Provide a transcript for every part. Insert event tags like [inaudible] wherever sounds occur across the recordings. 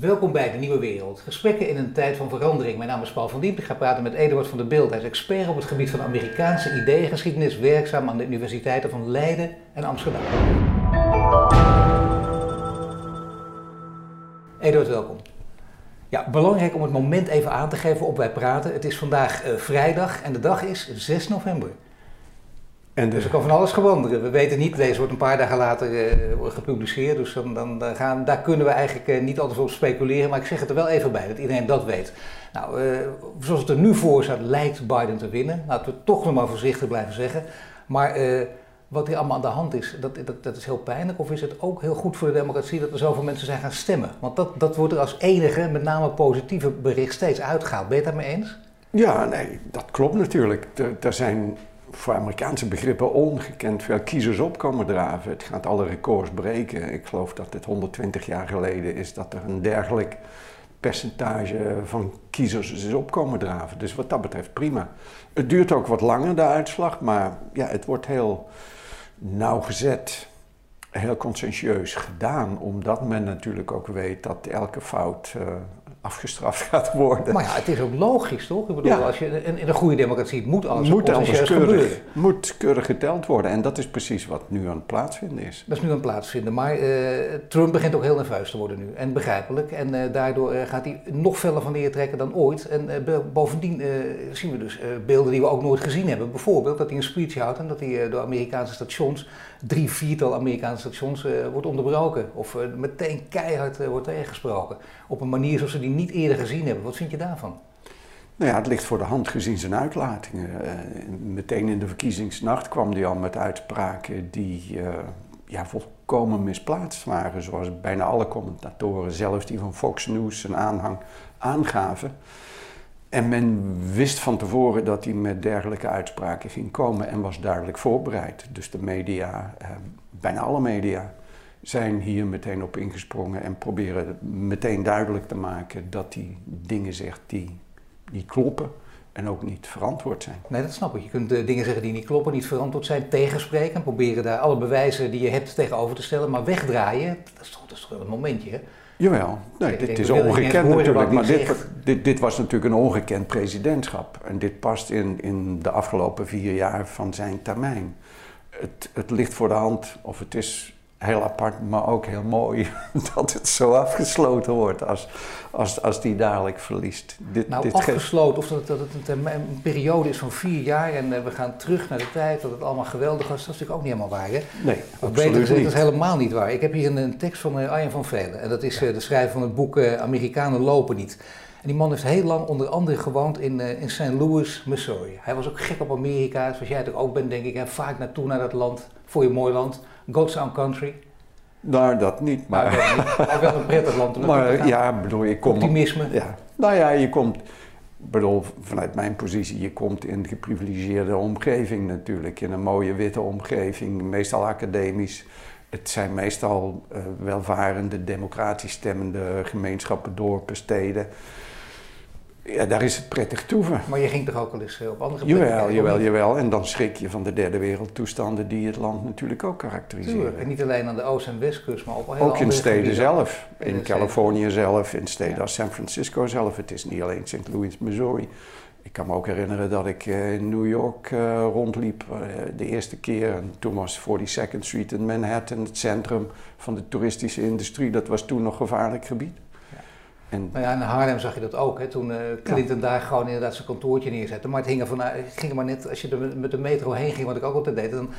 Welkom bij de Nieuwe Wereld. Gesprekken in een tijd van verandering. Mijn naam is Paul van Diep. Ik ga praten met Eduard van der Beeld. Hij is expert op het gebied van Amerikaanse ideeëngeschiedenis, werkzaam aan de universiteiten van Leiden en Amsterdam. Eduard, welkom. Ja, belangrijk om het moment even aan te geven op wij praten. Het is vandaag uh, vrijdag en de dag is 6 november. En Dus er kan van alles gewandelen. We weten niet, deze wordt een paar dagen later uh, gepubliceerd, dus dan, dan, dan, gaan, daar kunnen we eigenlijk uh, niet altijd op speculeren, maar ik zeg het er wel even bij, dat iedereen dat weet. Nou, uh, zoals het er nu voor staat, lijkt Biden te winnen. Laten we toch nog maar voorzichtig blijven zeggen. Maar wat hier allemaal aan de hand is, dat, dat, dat, is heel pijnlijk. Of is het ook heel goed voor de democratie dat er zoveel mensen zijn gaan stemmen? Want dat, dat wordt er als enige, met name positieve bericht, steeds uitgehaald. Ben je het daarmee eens? Ja, nee, dat klopt natuurlijk. Er zijn voor Amerikaanse begrippen ongekend veel kiezers op komen draven. Het gaat alle records breken. Ik geloof dat het 120 jaar geleden is dat er een dergelijk percentage van kiezers is opkomen draven. Dus wat dat betreft prima. Het duurt ook wat langer, de uitslag, maar ja, het wordt heel nauwgezet, heel conscientieus gedaan, omdat men natuurlijk ook weet dat elke fout uh, afgestraft [laughs] gaat worden. Maar ja, het is ook logisch, toch? Ik bedoel, ja. als je, in, in, een goede democratie het moet alles moet alles keurig, moet keurig geteld worden. En dat is precies wat nu aan het plaatsvinden is. Dat is nu aan het plaatsvinden. Maar uh, Trump begint ook heel nerveus te worden nu. En begrijpelijk. En uh, daardoor uh, gaat hij nog feller van neertrekken dan ooit. En bovendien zien we dus beelden die we ook nooit gezien hebben. Bijvoorbeeld dat hij een speech houdt en dat hij door Amerikaanse stations, drie, viertal Amerikaanse stations, wordt onderbroken. Of meteen keihard wordt tegengesproken. Op een manier zoals ze die niet eerder gezien hebben. Wat vind je daarvan? Nou ja, het ligt voor de hand gezien zijn uitlatingen. Uh, meteen in de verkiezingsnacht kwam hij al met uitspraken die uh, ja, volkomen misplaatst waren. Zoals bijna alle commentatoren, zelfs die van Fox News zijn aanhang aangaven. En men wist van tevoren dat hij met dergelijke uitspraken ging komen en was duidelijk voorbereid. Dus de media, uh, bijna alle media, zijn hier meteen op ingesprongen en proberen meteen duidelijk te maken dat hij dingen zegt die niet kloppen en ook niet verantwoord zijn. Nee, dat snap ik. Je kunt uh, dingen zeggen die niet kloppen, niet verantwoord zijn, tegenspreken, proberen daar alle bewijzen die je hebt tegenover te stellen, maar wegdraaien, dat is toch, wel een momentje? Jawel, nee, dit is ongekend natuurlijk, maar dit, dit, dit, was natuurlijk een ongekend presidentschap. En dit past in, in de afgelopen vier jaar van zijn termijn. Het, het ligt voor de hand, of het is heel apart, maar ook heel mooi [laughs] dat het zo afgesloten wordt als, als, als die dadelijk verliest. Dit, nou, dit afgesloten, of dat, dat het een, een, periode is van vier jaar en uh, we gaan terug naar de tijd dat het allemaal geweldig was, dat is natuurlijk ook niet helemaal waar. Hè? Nee, of beter gezegd, dat is helemaal niet waar. Ik heb hier een, een tekst van uh, Arjen van Velen en dat is uh, de schrijver van het boek Amerikanen lopen niet. En die man heeft heel lang onder andere gewoond in, in St. Louis, Missouri. Hij was ook gek op Amerika, zoals jij het ook bent denk ik, en vaak naartoe naar dat land, voor je mooi land. God's Own Country. Nou, dat niet, maar... maar wel een prettig land om Maar ja, bedoel, je komt... Optimisme. Ja. Nou ja, je komt... bedoel, vanuit mijn positie, je komt in een geprivilegeerde omgeving natuurlijk. In een mooie witte omgeving, meestal academisch. Het zijn meestal uh, welvarende, democratisch stemmende gemeenschappen, dorpen, steden. Ja, daar is het prettig toeven. Maar je ging toch ook al eens eh, op andere plekken? Jawel, jawel, jawel. En dan schrik je van de derde wereldtoestanden die het land natuurlijk ook karakteriseren. Tuurlijk. En niet alleen aan de oost- en westkust, maar op heel Ook in steden zelf. In, Californië zelf, in steden als San Francisco zelf. Het is niet alleen St. Louis, Missouri. Ik kan me ook herinneren dat ik eh, in New York uh, rondliep de eerste keer. En toen was 42nd Street in Manhattan het centrum van de toeristische industrie. Dat was toen nog gevaarlijk gebied. En nou ja, in Haarlem zag je dat ook, hè, toen uh, Clinton daar gewoon inderdaad zijn kantoortje neerzette. Maar het hing er, van, het ging er maar net, als je er met de metro heen ging, wat ik ook altijd deed, dan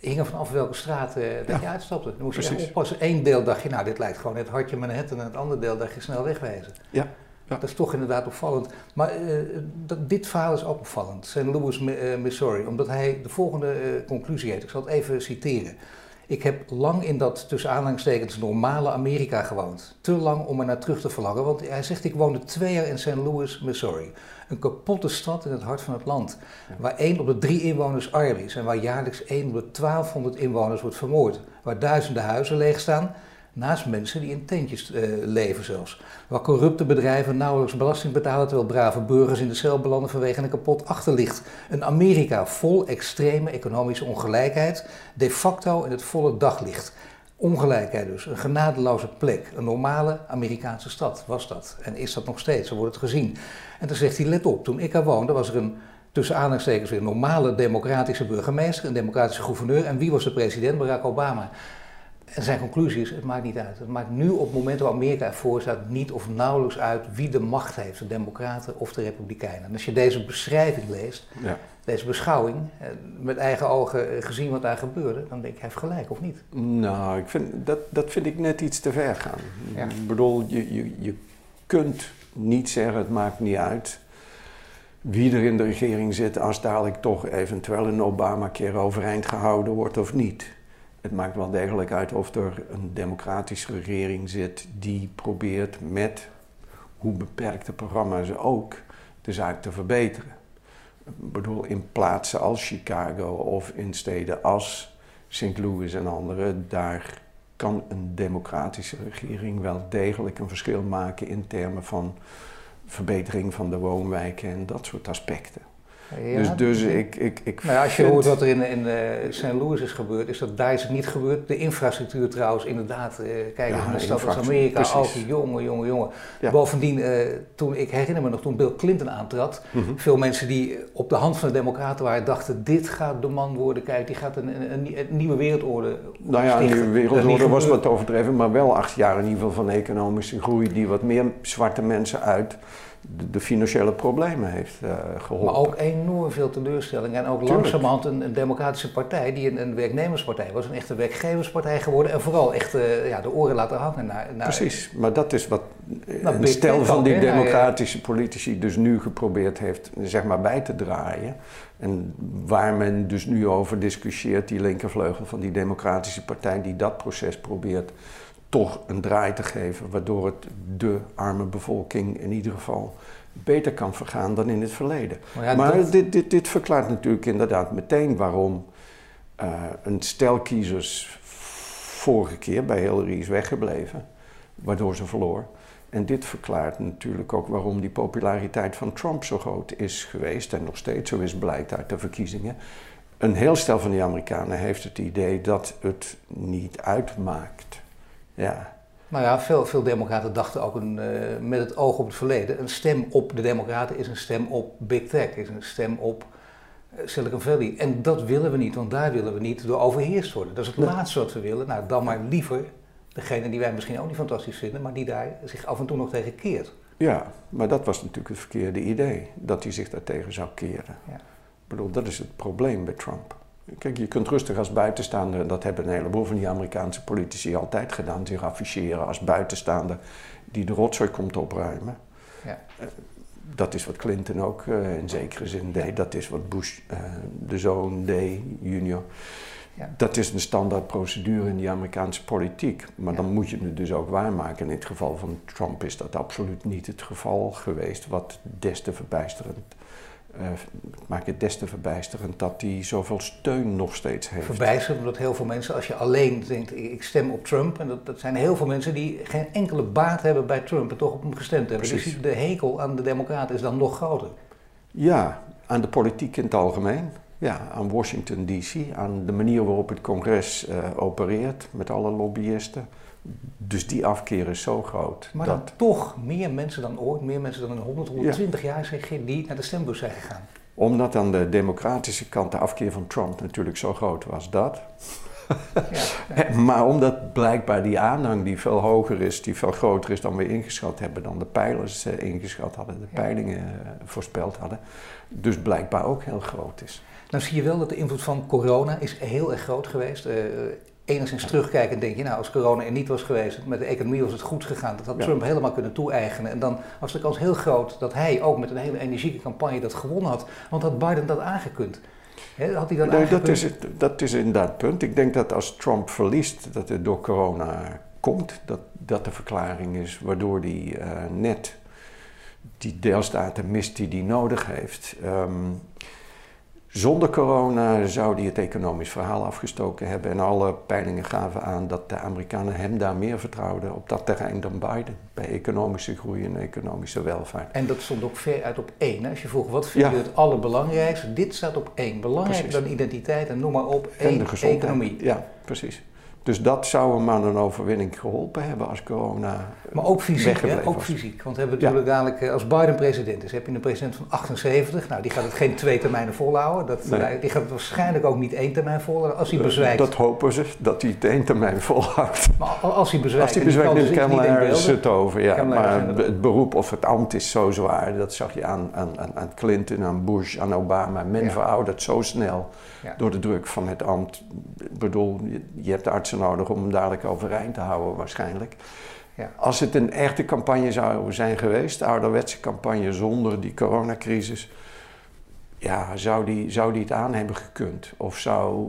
hing er vanaf welke straat uh, dat je uitstapte. Dan moest je oppassen. Eén deel dacht je, nou dit lijkt gewoon het hartje Manhattan en het andere deel dacht je snel wegwezen. Ja. Ja. Dat is toch inderdaad opvallend. Maar uh, dat, dit verhaal is ook opvallend. St. Louis, Missouri. Omdat hij de volgende conclusie heeft. Ik zal het even citeren. Ik heb lang in dat tussen aanhalingstekens normale Amerika gewoond. Te lang om er naar terug te verlangen, want hij zegt ik woonde twee jaar in St. Louis, Missouri. Een kapotte stad in het hart van het land, waar één op de drie inwoners arm is en waar jaarlijks één op de 1200 inwoners wordt vermoord. Waar duizenden huizen leeg staan Naast mensen die in tentjes uh, leven zelfs. Waar corrupte bedrijven nauwelijks belasting betalen terwijl brave burgers in de cel belanden vanwege een kapot achterlicht. Een Amerika vol extreme economische ongelijkheid, de facto in het volle daglicht. Ongelijkheid dus, een genadeloze plek. Een normale Amerikaanse stad was dat. En is dat nog steeds, zo wordt het gezien. En dan zegt hij, let op, toen ik er woonde was er een tussen aanhalingstekens weer normale democratische burgemeester, een democratische gouverneur. En wie was de president? Barack Obama. En zijn conclusie is, het maakt niet uit. Het maakt nu op het moment waar Amerika ervoor staat niet of nauwelijks uit wie de macht heeft, de democraten of de republikeinen. En als je deze beschrijving leest, ja. deze beschouwing, eh, met eigen ogen gezien wat daar gebeurde, dan denk je, hij heeft gelijk of niet? Nou, ik vind, dat, dat vind ik net iets te ver gaan. Ik bedoel, je, je, je kunt niet zeggen, het maakt niet uit wie er in de regering zit als dadelijk toch eventueel een Obama-keer overeind gehouden wordt of niet. Het maakt wel degelijk uit of er een democratische regering zit die probeert met, hoe beperkte programma's ook, de zaak te verbeteren. Ik bedoel, in plaatsen als Chicago of in steden als St. Louis en andere, daar kan een democratische regering wel degelijk een verschil maken in termen van verbetering van de woonwijken en dat soort aspecten. Ja, dus, dus ik, ik, ik nou als je hoort wat er in, in uh, St. Louis is gebeurd, is dat daar is het niet gebeurd. De infrastructuur trouwens, inderdaad. Uh, kijk ja, naar de stad als Amerika, ook jongen, jongen, jongen. Bovendien, uh, toen, ik herinner me nog, toen Bill Clinton aantrad, mm -hmm. veel mensen die op de hand van de democraten waren, dachten, dit gaat de man worden, kijk, die gaat een, een, een nieuwe wereldorde Nou ja, een nieuwe wereldorde was wat overdreven, maar wel acht jaar in ieder geval van economische groei die wat meer zwarte mensen uit de, financiële problemen heeft uh, geholpen. Maar ook enorm veel teleurstelling. En ook Tuurlijk. langzamerhand een, een, democratische partij die een, een, werknemerspartij was. Een echte werkgeverspartij geworden. En vooral echt uh, ja, de oren laten hangen naar... naar Precies, maar dat is wat nou, een stel van die democratische politici dus nu geprobeerd heeft zeg maar, bij te draaien. En waar men dus nu over discussieert, die linkervleugel van die democratische partij die dat proces probeert toch een draai te geven, waardoor het de arme bevolking in ieder geval beter kan vergaan dan in het verleden. Maar, dit, dit, dit verklaart natuurlijk inderdaad meteen waarom uh, een stel kiezers vorige keer bij Hillary is weggebleven, waardoor ze verloor. En dit verklaart natuurlijk ook waarom die populariteit van Trump zo groot is geweest en nog steeds zo is, blijkt uit de verkiezingen. Een heel stel van die Amerikanen heeft het idee dat het niet uitmaakt ja. Nou ja, veel, veel democraten dachten ook een, uh, met het oog op het verleden, een stem op de democraten is een stem op big tech, is een stem op uh, Silicon Valley. En dat willen we niet, want daar willen we niet door overheerst worden. Dat is het laatste wat we willen. Nou, dan maar liever degene die wij misschien ook niet fantastisch vinden, maar die daar zich af en toe nog tegen keert. Ja, maar dat was natuurlijk het verkeerde idee, dat hij zich daartegen zou keren. Ja. Ik bedoel, dat is het probleem bij Trump. Kijk, je kunt rustig als buitenstaander, dat hebben een heleboel van die Amerikaanse politici altijd gedaan, zich afficheren als buitenstaander die de rotzooi komt opruimen. Ja. Eh, dat is wat Clinton ook uh, in zekere zin deed, dat is wat Bush, uh, de zoon, deed, junior. Ja. Dat is een standaard procedure in die Amerikaanse politiek. Maar dan moet je het dus ook waarmaken. In het geval van Trump is dat absoluut niet het geval geweest, wat des te verbijsterend uh, maakt het des te verbijsterend dat hij zoveel steun nog steeds heeft. Verbijsterend omdat heel veel mensen, als je alleen denkt, ik stem op Trump, en dat, dat zijn heel veel mensen die geen enkele baat hebben bij Trump en toch op hem gestemd hebben. Dus Precies. Dus de hekel aan de Democraten is dan nog groter. Ja, aan de politiek in het algemeen. Ja, aan Washington DC, aan de manier waarop het congres uh, opereert met alle lobbyisten. Dus die afkeer is zo groot. Maar dat... dan toch meer mensen dan ooit, meer mensen dan in 100, 120 jaar zeg je, die naar de stembus zijn gegaan. Omdat aan de democratische kant de afkeer van Trump natuurlijk zo groot was, dat. Ja, [laughs] maar omdat blijkbaar die aanhang die veel hoger is, die veel groter is dan we ingeschat hebben, dan de pijlers eh, ingeschat hadden, de peilingen eh, voorspeld hadden, dus blijkbaar ook heel groot is. Nou zie je wel dat de invloed van corona is heel erg groot geweest. Uh, enigszins terugkijken denk je, nou als corona er niet was geweest, met de economie was het goed gegaan, dat had Trump helemaal kunnen toe-eigenen. En dan was de kans heel groot dat hij ook met een hele energieke campagne dat gewonnen had. Want had Biden dat aangekund? had hij dat nee, dat is, het, dat is inderdaad het punt. Ik denk dat als Trump verliest, dat het door corona komt, dat dat de verklaring is waardoor hij uh, net die deelstaten mist die hij nodig heeft. Um, zonder corona zou hij het economisch verhaal afgestoken hebben. En alle peilingen gaven aan dat de Amerikanen hem daar meer vertrouwden op dat terrein dan Biden. Bij economische groei en economische welvaart. En dat stond ook ver uit op één. Als je vroeg wat vind je het allerbelangrijkste, dit staat op één. Belangrijker dan identiteit en noem maar op, één, en de economie. Ja, precies. Dus dat zou hem aan een overwinning geholpen hebben als corona. Maar ook fysiek, hè? ook fysiek. Want we hebben natuurlijk dadelijk, eh, als Biden president is, heb je een president van 78. Nou, die gaat het geen twee termijnen volhouden. Dat, Die gaat het waarschijnlijk ook niet één termijn volhouden. Als hij bezwijkt. Dat hopen ze, dat hij het één termijn volhoudt. Maar als hij bezwijkt. Als hij bezwijkt, Harris het over. Ja. Maar het beroep of het ambt is zo zwaar. Dat zag je aan, aan, aan Clinton, aan Bush, aan Obama. Men ja. veroudert zo snel door de druk van het ambt. Ik bedoel, je, je hebt de nodig om hem dadelijk overeind te houden waarschijnlijk. Ja. Als het een echte campagne zou zijn geweest, de ouderwetse campagne zonder die coronacrisis, ja, zou die, zou die het aan hebben gekund? Of zou,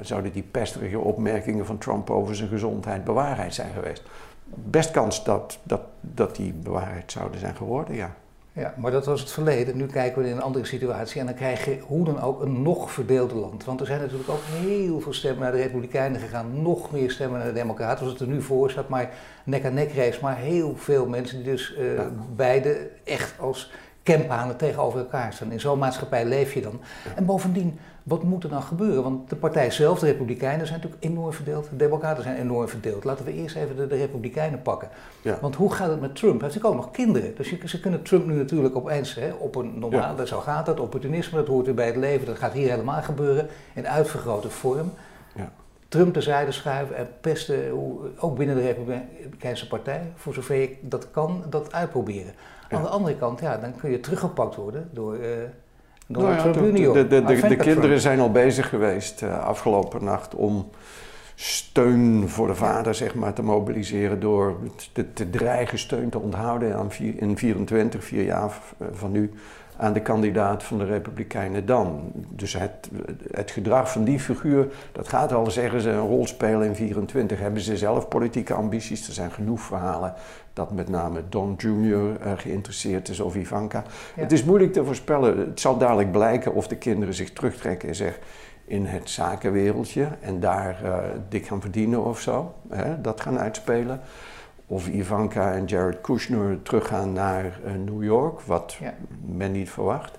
zouden die pesterige opmerkingen van Trump over zijn gezondheid bewaarheid zijn geweest? Best kans dat, dat, dat die bewaarheid zouden zijn geworden, ja. Ja, maar dat was het verleden. Nu kijken we in een andere situatie en dan krijg je hoe dan ook een nog verdeelde land. Want er zijn natuurlijk ook heel veel stemmen naar de Republikeinen gegaan, nog meer stemmen naar de Democraten, zoals het er nu voor staat. Maar nek aan nek race, maar heel veel mensen die dus uh, beide echt als kemphanen tegenover elkaar staan. In zo'n maatschappij leef je dan. En bovendien, wat moet er dan gebeuren? Want de partij zelf, de Republikeinen, zijn natuurlijk enorm verdeeld. De Democraten zijn enorm verdeeld. Laten we eerst even de, de Republikeinen pakken. Ja. Want hoe gaat het met Trump? Hij heeft ook nog kinderen. Dus ze kunnen Trump nu natuurlijk opeens hè, op een normaal, ja. zo gaat het, opportunisme, dat hoort weer bij het leven. Dat gaat hier helemaal gebeuren in uitvergrote vorm. Ja. Trump terzijde schuiven en pesten, ook binnen de Republikeinse partij, voor zover je dat kan, dat uitproberen. Aan de andere kant, ja, dan kun je teruggepakt worden door uh, Donald nou Trump junior. De, de, de, de kinderen zijn al bezig geweest uh, afgelopen nacht om steun voor de vader zeg maar, te mobiliseren door te, te dreigen steun te onthouden aan vier, in 24, vier jaar eh, van nu aan de kandidaat van de Republikeinen dan. Dus het, het gedrag van die figuur, dat gaat al zeggen ze een rol spelen in 24. Hebben ze zelf politieke ambities? Er zijn genoeg verhalen dat met name Don Jr. geïnteresseerd is of Ivanka. Het is moeilijk te voorspellen. Het zal dadelijk blijken of de kinderen zich terugtrekken en zeggen in het zakenwereldje en daar uh, dik gaan verdienen of zo. Hè, dat gaan uitspelen. Of Ivanka en Jared Kushner teruggaan naar uh, New York, wat men niet verwacht.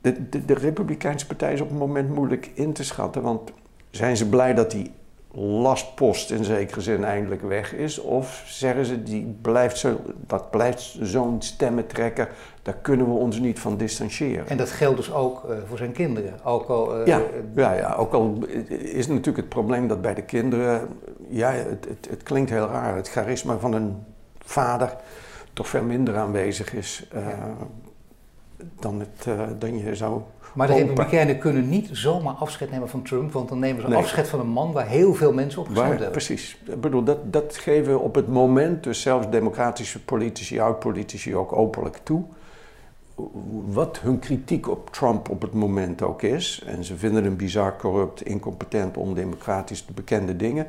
De, de, de, Republikeinse Partij is op het moment moeilijk in te schatten, want zijn ze blij dat die lastpost in zekere zin eindelijk weg is? Of zeggen ze, die blijft zo, dat blijft zo'n stemmentrekker, daar kunnen we ons niet van distancieren. En dat geldt dus ook uh, voor zijn kinderen? Ook al, uh, ja, ja, ja, ook al is natuurlijk het probleem dat bij de kinderen, ja, het, het, het klinkt heel raar, het charisma van een vader toch veel minder aanwezig is uh, ja. dan, het, dan je zou maar de Republikeinen kunnen niet zomaar afscheid nemen van Trump, want dan nemen ze nee. afscheid van een man waar heel veel mensen op gestemd hebben. Precies. Ik bedoel, dat, dat geven op het moment, dus zelfs democratische politici, oud-politici ook openlijk toe. Wat hun kritiek op Trump op het moment ook is, en ze vinden hem bizar, corrupt, incompetent, ondemocratisch, de bekende dingen.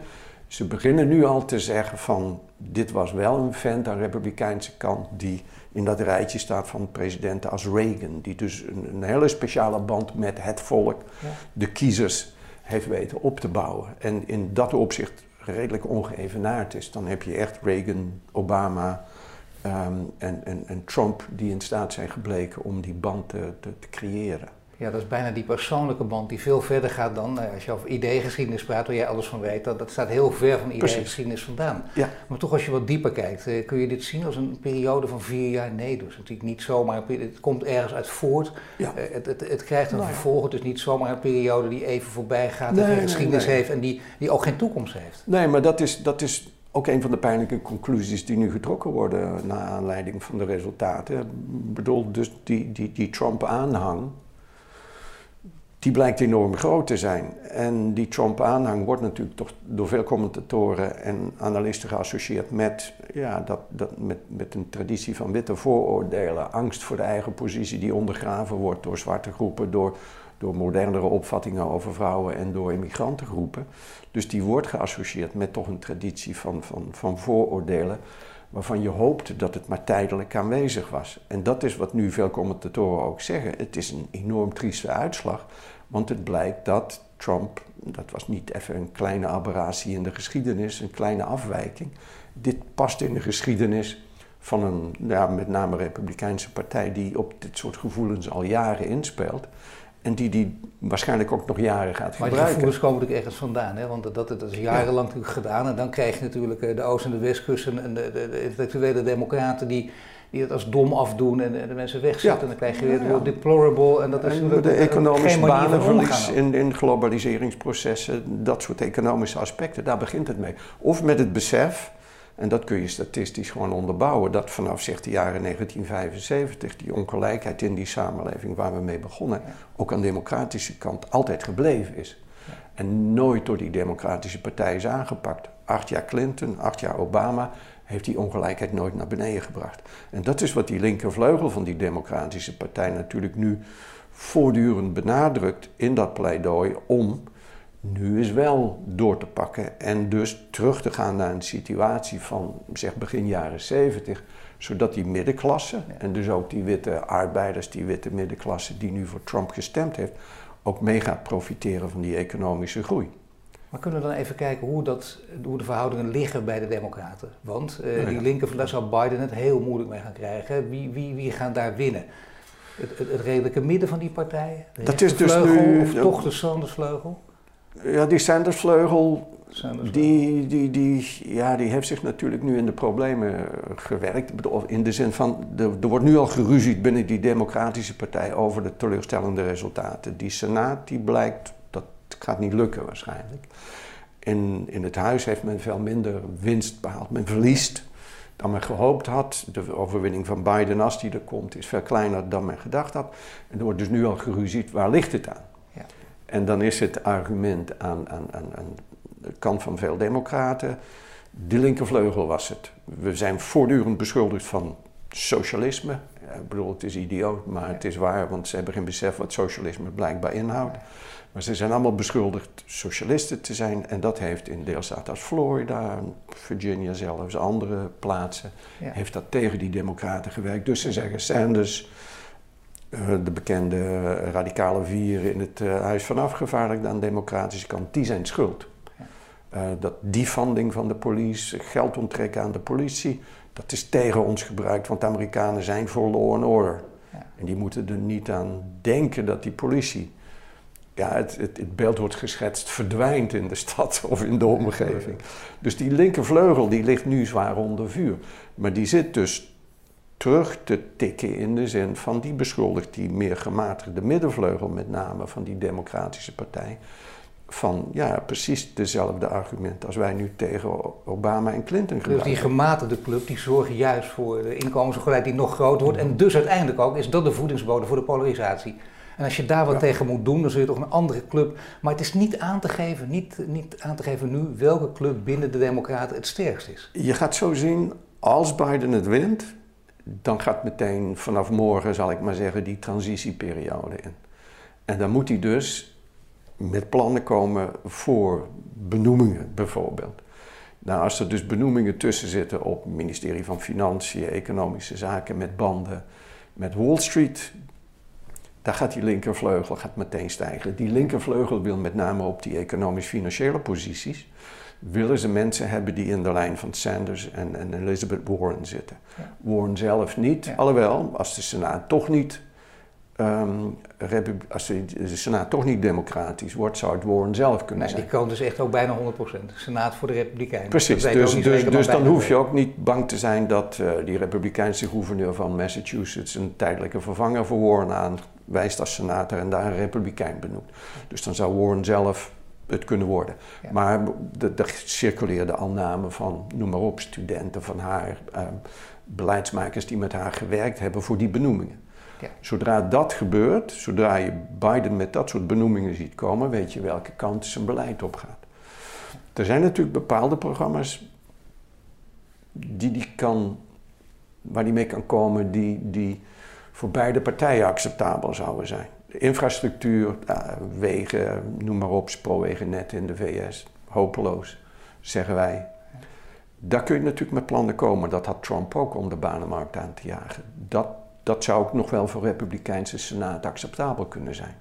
Ze beginnen nu al te zeggen van, dit was wel een vent aan de republikeinse kant die in dat rijtje staat van presidenten als Reagan, die dus een, een hele speciale band met het volk, ja. de kiezers, heeft weten op te bouwen. En in dat opzicht redelijk ongeëvenaard is. Dan heb je echt Reagan, Obama um, en, en, en, Trump die in staat zijn gebleken om die band te, te, te creëren. Ja, dat is bijna die persoonlijke band die veel verder gaat dan, eh, als je over ideegeschiedenis praat, waar jij alles van weet, dat, dat staat heel ver van ideegeschiedenis vandaan. Ja. Maar toch als je wat dieper kijkt, eh, kun je dit zien als een periode van vier jaar? Nee, dus natuurlijk niet zomaar, het komt ergens uit voort, ja. Eh, het, het, het, krijgt een nou, vervolg, het is niet zomaar een periode die even voorbij gaat nee, en geen geschiedenis nee, heeft en die, die ook geen toekomst heeft. Nee, maar dat is, dat is ook een van de pijnlijke conclusies die nu getrokken worden naar aanleiding van de resultaten. Ik bedoel, dus die, die, die Trump-aanhang, die blijkt enorm groot te zijn. En die Trump-aanhang wordt natuurlijk toch door veel commentatoren en analisten geassocieerd met, ja, dat, dat, met, met een traditie van witte vooroordelen, angst voor de eigen positie die ondergraven wordt door zwarte groepen, door, door modernere opvattingen over vrouwen en door immigrantengroepen. Dus die wordt geassocieerd met toch een traditie van, van, van vooroordelen waarvan je hoopte dat het maar tijdelijk aanwezig was. En dat is wat nu veel commentatoren ook zeggen. Het is een enorm trieste uitslag, want het blijkt dat Trump, dat was niet even een kleine aberratie in de geschiedenis, een kleine afwijking. Dit past in de geschiedenis van een ja, met name Republikeinse partij die op dit soort gevoelens al jaren inspeelt. En die die waarschijnlijk ook nog jaren gaat gebruiken. Maar die gevoelens komen natuurlijk ergens vandaan, hè? want dat, dat is jarenlang natuurlijk gedaan. En dan krijg je natuurlijk eh, de Oost- en de Westkust en de, de, de intellectuele democraten die, die het als dom afdoen en, en de mensen wegzetten. Ja. En dan krijg je weer Ja, het ja. deplorable en dat is En de economische banenverlies in, in globaliseringsprocessen, dat soort economische aspecten, daar begint het mee. Of met het besef, en dat kun je statistisch gewoon onderbouwen, dat vanaf zeg de jaren 1975 die ongelijkheid in die samenleving waar we mee begonnen, ook aan de democratische kant altijd gebleven is. En nooit door die democratische partij is aangepakt. Acht jaar Clinton, acht jaar Obama heeft die ongelijkheid nooit naar beneden gebracht. En dat is wat die linkervleugel van die democratische partij natuurlijk nu voortdurend benadrukt in dat pleidooi om nu eens wel door te pakken en dus terug te gaan naar een situatie van zeg begin jaren 70, zodat die middenklasse en dus ook die witte arbeiders, die witte middenklasse die nu voor Trump gestemd heeft, ook mee gaat profiteren van die economische groei. Maar kunnen we dan even kijken hoe, dat, hoe de verhoudingen liggen bij de Democraten? Want eh, ja. die linker, daar zal Biden het heel moeilijk mee gaan krijgen. Wie, wie, wie gaat daar winnen? Het, het, het redelijke midden van die partij? De Dat is dus nu- Of toch de Sanders-vleugel? Ja, die Sanders-vleugel, Sanders-vleugel. die, die, die, ja, die heeft zich natuurlijk nu in de problemen gewerkt. In de zin van, er, er wordt nu al geruzied binnen die democratische partij over de teleurstellende resultaten. Die senaat, die blijkt, gaat niet lukken waarschijnlijk. In, in het huis heeft men veel minder winst behaald. Men verliest dan men gehoopt had. De overwinning van Biden, als die er komt, is veel kleiner dan men gedacht had. En er wordt dus nu al geruzied, waar ligt het aan? Ja. En dan is het argument aan, aan, aan, aan de kant van veel democraten, de linkervleugel was het. We zijn voortdurend beschuldigd van socialisme. Ik bedoel, het is idioot, maar het is waar, want ze hebben geen besef wat socialisme blijkbaar inhoudt. Maar ze zijn allemaal beschuldigd socialisten te zijn en dat heeft in deelstaten als Florida, Virginia zelfs, andere plaatsen, Ja. heeft dat tegen die democraten gewerkt. Dus ze zeggen Sanders, eh, de bekende radicale vier in het eh, Huis van Afgevaardigden aan de democratische kant, die zijn schuld. Eh, dat defunding van de politie, geld onttrekken aan de politie, dat is tegen ons gebruikt, want de Amerikanen zijn voor law and order. Ja. En die moeten er niet aan denken dat die politie, ja, het, het, het beeld wordt geschetst, verdwijnt in de stad of in de omgeving. Dus die linkervleugel die ligt nu zwaar onder vuur. Maar die zit dus terug te tikken in de zin van die beschuldigt die meer gematigde middenvleugel, met name van die Democratische Partij, van ja, precies dezelfde argumenten als wij nu tegen Obama en Clinton Dus die gebruiken. gematigde club die zorgen juist voor de inkomensongelijkheid die nog groter wordt. En dus uiteindelijk ook is dat de voedingsbodem voor de polarisatie. En als je daar wat Ja. tegen moet doen, dan zul je toch een andere club. Maar het is niet aan te geven, niet, niet aan te geven nu welke club binnen de Democraten het sterkst is. Je gaat zo zien, als Biden het wint, dan gaat meteen vanaf morgen, zal ik maar zeggen, die transitieperiode in. En dan moet hij dus met plannen komen voor benoemingen, bijvoorbeeld. Nou, als er dus benoemingen tussen zitten op het ministerie van Financiën, Economische Zaken, met banden met Wall Street, daar gaat die linkervleugel gaat meteen stijgen. Die linkervleugel wil met name op die economisch-financiële posities, willen ze mensen hebben die in de lijn van Sanders en, en Elizabeth Warren zitten. Ja. Warren zelf niet, Ja. alhoewel, als de Senaat toch niet, repub- als de, de Senaat toch niet democratisch wordt, zou het Warren zelf kunnen Nee, zijn. die kant is echt ook bijna 100%. Senaat voor de Republikeinen. Precies, dus, dus, zeker, dus dan hoef je ook niet bang te zijn dat eh, die republikeinse gouverneur van Massachusetts een tijdelijke vervanger voor Warren aanwijst als senator en daar een republikein benoemt. Dus dan zou Warren zelf het kunnen worden. Ja. Maar er circuleerden al namen van, noem maar op, studenten van haar, eh, beleidsmakers die met haar gewerkt hebben voor die benoemingen. Ja. Zodra dat gebeurt, zodra je Biden met dat soort benoemingen ziet komen, weet je welke kant zijn beleid op gaat. Er zijn natuurlijk bepaalde programma's die die kan, waar die mee kan komen, die, die voor beide partijen acceptabel zouden zijn. De infrastructuur, wegen, noem maar op, spoorwegennet in de VS, hopeloos, zeggen wij. Daar kun je natuurlijk met plannen komen. Dat had Trump ook om de banenmarkt aan te jagen. Dat, dat zou ook nog wel voor Republikeinse Senaat acceptabel kunnen zijn.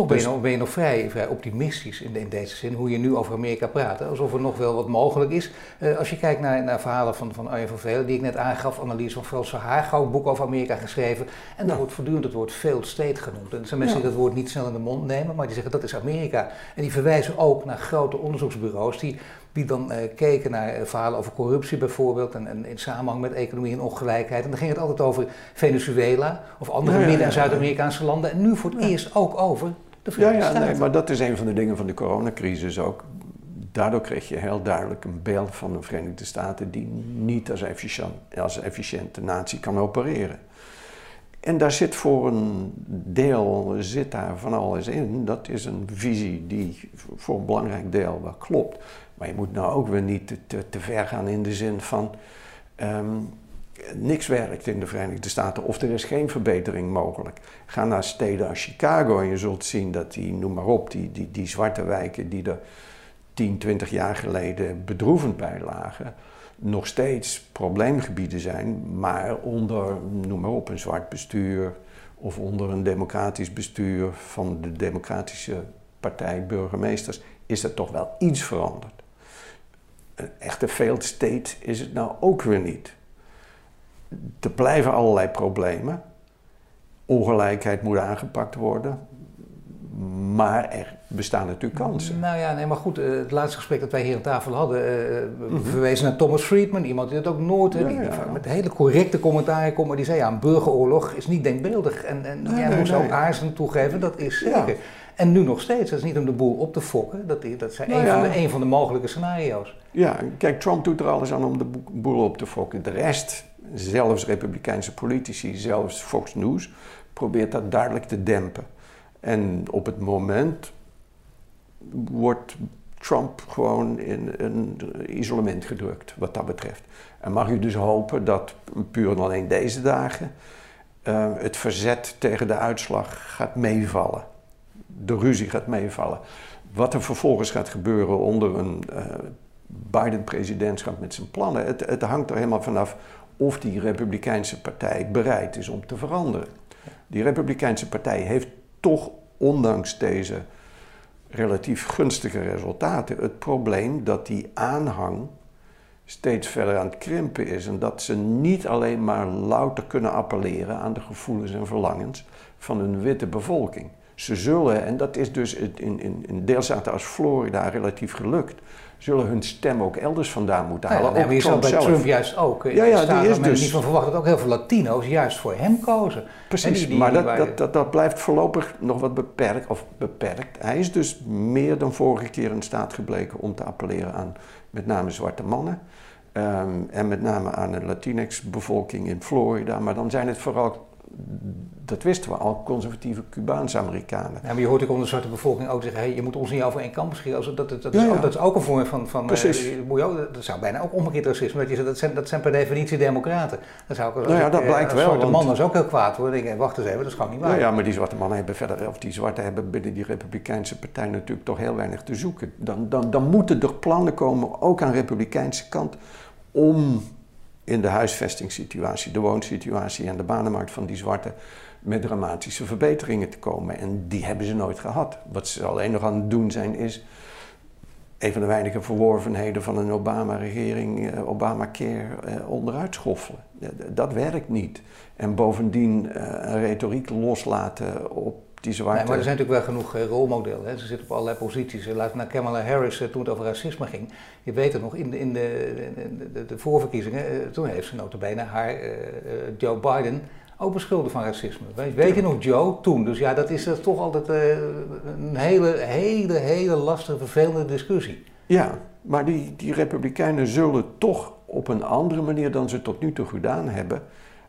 Toch ben, je nog, ben je nog vrij, vrij optimistisch in, in, deze zin, hoe je nu over Amerika praat. Alsof er nog wel wat mogelijk is. Uh, als je kijkt naar, naar verhalen van, van Arjen van Velen, die ik net aangaf, analyse van Frans een boek over Amerika geschreven. En daar wordt voortdurend het woord failed state genoemd. En er zijn mensen die dat woord niet snel in de mond nemen, maar die zeggen dat is Amerika. En die verwijzen ook naar grote onderzoeksbureaus die die dan uh, keken naar uh, verhalen over corruptie bijvoorbeeld en, en, in samenhang met economie en ongelijkheid. En dan ging het altijd over Venezuela of andere ja, Midden- en Zuid-Amerikaanse landen. En nu voor het eerst ook over de Verenigde ja, ja, Nee, maar dat is een van de dingen van de coronacrisis ook. Daardoor kreeg je heel duidelijk een beeld van de Verenigde Staten die niet als, efficiënt, als efficiënte natie kan opereren. En daar zit voor een deel zit daar van alles in. Dat is een visie die voor een belangrijk deel wel klopt. Maar je moet nou ook weer niet te, te, te ver gaan in de zin van um, niks werkt in de Verenigde Staten of er is geen verbetering mogelijk. Ga naar steden als Chicago en je zult zien dat die, noem maar op, die, die, die zwarte wijken die er 10, 20 jaar geleden bedroevend bij lagen, nog steeds probleemgebieden zijn, maar onder, noem maar op, een zwart bestuur of onder een democratisch bestuur van de Democratische Partij burgemeesters is er toch wel iets veranderd. Een echte failed state is het nou ook weer niet. Er blijven allerlei problemen. Ongelijkheid moet aangepakt worden. Maar er bestaan natuurlijk kansen. Nou ja, nee, maar goed, eh, het laatste gesprek dat wij hier aan tafel hadden, uh, we verwezen naar Thomas Friedman, iemand die het ook nooit, ja, ja. met hele correcte commentaren komt, maar die zei ja, een burgeroorlog is niet denkbeeldig. En, en nee, jij nee, moest nee. ook aarzelen toegeven, dat is zeker. En nu nog steeds, dat is niet om de boel op te fokken, dat, dat zijn nou een, van de, een van de mogelijke scenario's. Ja, kijk, Trump doet er alles aan om de boel op te fokken. De rest, zelfs republikeinse politici, zelfs Fox News, probeert dat duidelijk te dempen. En op het moment wordt Trump gewoon in een isolement gedrukt, wat dat betreft. En mag u dus hopen dat puur en alleen deze dagen uh, het verzet tegen de uitslag gaat meevallen. De ruzie gaat meevallen. Wat er vervolgens gaat gebeuren onder een uh, Biden-presidentschap met zijn plannen, het, het hangt er helemaal vanaf of die Republikeinse partij bereid is om te veranderen. Die Republikeinse partij heeft toch, ondanks deze relatief gunstige resultaten, het probleem dat die aanhang steeds verder aan het krimpen is. En dat ze niet alleen maar louter kunnen appelleren aan de gevoelens en verlangens van een witte bevolking. Ze zullen, en dat is dus in, in, in deelstaten als Florida relatief gelukt, zullen hun stem ook elders vandaan moeten halen. Ja, maar je Trump bij zelf. Trump juist ook. Ja, ja, die is dus... niet van verwacht dat ook heel veel Latino's juist voor hem kozen. Precies, die, die, maar dat, dat, dat, dat, blijft voorlopig nog wat beperkt, of beperkt. Hij is dus meer dan vorige keer in staat gebleken om te appelleren aan met name zwarte mannen. Um, en met name aan de Latinx-bevolking in Florida. Maar dan zijn het vooral dat wisten we al, conservatieve Cubaanse Amerikanen. Ja, maar je hoort ook onder de zwarte bevolking ook zeggen, hey, je moet ons niet over één kamp scheren. Dat, dat, dat, is ja, ja. Ook, dat is ook een vorm van, van Precies. Uh, dat zou bijna ook omgekeerd racisme. Dat, je dat, zijn, dat zijn per definitie democraten. Dat zou ook, nou ja, dat ik, blijkt wel. zwarte man was ook heel kwaad hoor. Ik denk, wacht eens even, dat is gewoon niet waar. Nou ja, maar die zwarte mannen hebben verder, of die zwarte hebben binnen die Republikeinse partij natuurlijk toch heel weinig te zoeken. Dan, dan, dan moeten er plannen komen, ook aan de Republikeinse kant, om in de huisvestingssituatie, de woonsituatie en de banenmarkt van die zwarte met dramatische verbeteringen te komen. En die hebben ze nooit gehad. Wat ze alleen nog aan het doen zijn is een van de weinige verworvenheden van een Obama-regering, eh, Obamacare, eh, onderuit schoffelen. Dat werkt niet. En bovendien eh, een retoriek loslaten op die zwarte... Nee, maar er zijn natuurlijk wel genoeg rolmodellen. Hè. Ze zitten op allerlei posities. Laat naar Kamala Harris toen het over racisme ging. Je weet het nog, in de, in de, de, de, voorverkiezingen, toen heeft ze notabene haar Joe Biden ook beschuldigd van racisme. Weet, weet je nog, Joe, toen? Dus ja, dat is uh, toch altijd uh, een hele, hele, hele lastige, vervelende discussie. Ja, maar die, die Republikeinen zullen toch op een andere manier dan ze tot nu toe gedaan hebben,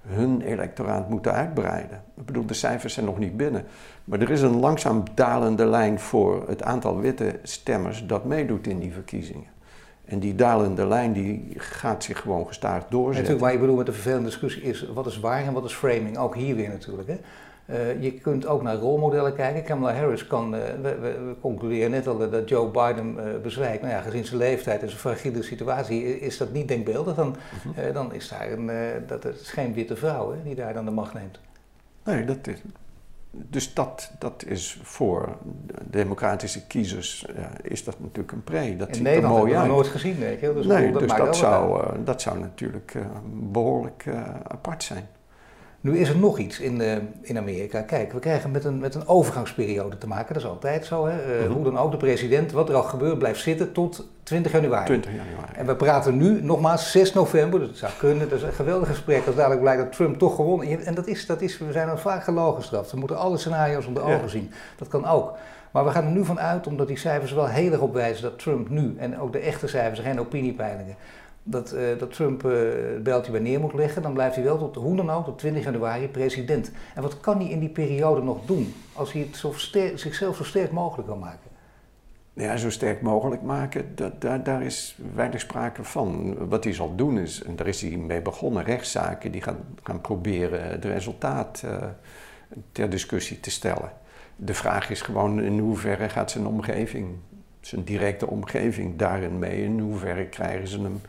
hun electoraat moeten uitbreiden. Ik bedoel, de cijfers zijn nog niet binnen. Maar er is een langzaam dalende lijn voor het aantal witte stemmers dat meedoet in die verkiezingen. En die dalende lijn die gaat zich gewoon gestaag doorzetten. Natuurlijk, maar ik bedoel met de vervelende discussie is wat is waar en wat is framing. Ook hier weer natuurlijk. Hè. Uh, je kunt ook naar rolmodellen kijken. Kamala Harris kan, uh, we, we, concluderen net al dat Joe Biden uh, bezwijkt. Nou ja, gezien zijn leeftijd en zijn fragiele situatie is dat niet denkbeeldig. Dan, -huh. dan is daar een, dat is geen witte vrouw hè, die daar dan de macht neemt. Nee, dat is, dus dat, dat is voor democratische kiezers is dat natuurlijk een pre. Dat In Nederland hebben we dat nooit gezien, weet je. Dus nee, dat dus dat zou, uh, dat zou natuurlijk uh, behoorlijk apart zijn. Nu is er nog iets in, uh, in Amerika. Kijk, we krijgen met een, met een overgangsperiode te maken. Dat is altijd zo. Hè? Uh, mm-hmm. Hoe dan ook, de president, wat er al gebeurt, blijft zitten tot 20 januari. 20 januari. En we praten nu, nogmaals, 6 november. Het zou kunnen. Dat is een geweldig gesprek als dadelijk blijkt dat Trump toch gewonnen En dat is, dat is we zijn al vaak gelogen gestraft. We moeten alle scenario's onder ogen zien. Dat kan ook. Maar we gaan er nu van uit, omdat die cijfers wel heel erg op wijzen dat Trump nu, en ook de echte cijfers, geen opiniepeilingen, dat, uh, dat Trump uh, het beltje bij neer moet leggen, dan blijft hij wel tot, hoe dan ook, tot 20 januari president. En wat kan hij in die periode nog doen als hij het zo sterk, zichzelf zo sterk mogelijk wil maken? Ja, zo sterk mogelijk maken, dat, daar, daar is weinig sprake van. Wat hij zal doen is, en daar is hij mee begonnen, rechtszaken die gaan, gaan proberen het resultaat uh, ter discussie te stellen. De vraag is gewoon in hoeverre gaat zijn omgeving, zijn directe omgeving daarin mee, in hoeverre krijgen ze hem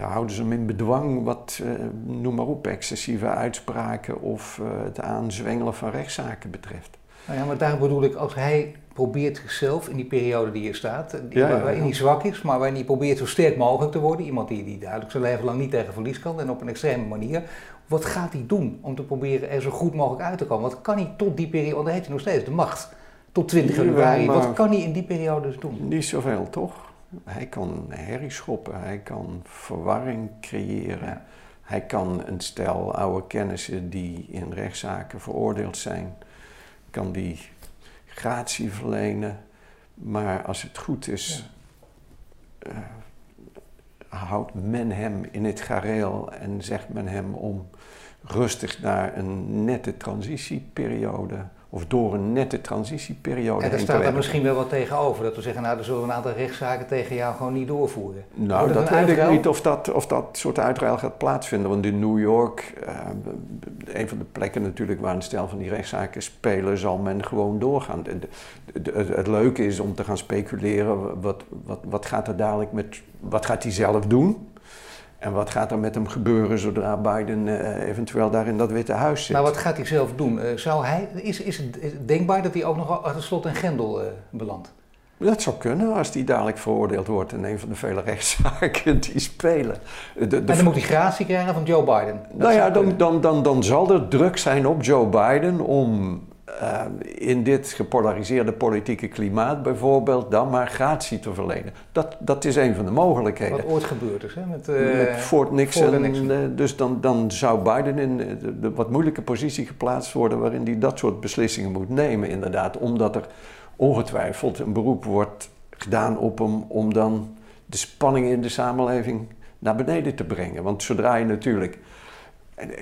houden ze hem in bedwang wat, uh, noem maar op, excessieve uitspraken of het aanzwengelen van rechtszaken betreft. Nou ja, maar daar bedoel ik, als hij probeert zichzelf in die periode die er staat, die, waarin hij zwak is, maar waarin hij probeert zo sterk mogelijk te worden, iemand die, die duidelijk zijn leven lang niet tegen verlies kan en op een extreme manier, wat gaat hij doen om te proberen er zo goed mogelijk uit te komen? Wat kan hij tot die periode, want dan heeft hij nog steeds de macht, tot 20 januari, wat kan hij in die periode dus doen? Niet zoveel, toch? Hij kan herrie schoppen, hij kan verwarring creëren. Hij kan een stel oude kennissen die in rechtszaken veroordeeld zijn, kan die gratie verlenen. Maar als het goed is, ja. uh, houdt men hem in het gareel en zegt men hem om rustig naar een nette transitieperiode of door een nette transitieperiode. En er staat er misschien wel wat tegenover. Dat we zeggen, nou, dan zullen we een aantal rechtszaken tegen jou gewoon niet doorvoeren. Nou, dat, weet ik niet of dat, of dat soort uitruil gaat plaatsvinden. Want in New York, uh, een van de plekken natuurlijk waar een stel van die rechtszaken spelen, zal men gewoon doorgaan. het, leuke is om te gaan speculeren, wat, wat, wat gaat er dadelijk met, wat gaat hij zelf doen? En wat gaat er met hem gebeuren zodra Biden uh, eventueel daar in dat Witte Huis zit? Maar wat gaat hij zelf doen? Uh, zou hij, is, is het denkbaar dat hij ook nog achter slot en grendel uh, belandt? Dat zou kunnen als hij dadelijk veroordeeld wordt in een van de vele [laughs] rechtszaken die spelen. De, de, en dan moet hij gratie krijgen van Joe Biden. Dat nou ja, dan, dan, dan, dan zal er druk zijn op Joe Biden om uh, in dit gepolariseerde politieke klimaat bijvoorbeeld dan maar gratie te verlenen. Dat, dat is een van de mogelijkheden. Wat ooit gebeurd is, hè? Met, uh, met Fort Nixon. Uh, dus dan, dan zou Biden in de, de, wat moeilijke positie geplaatst worden waarin hij dat soort beslissingen moet nemen, inderdaad. Omdat er ongetwijfeld een beroep wordt gedaan op hem om dan de spanning in de samenleving naar beneden te brengen. Want zodra je natuurlijk.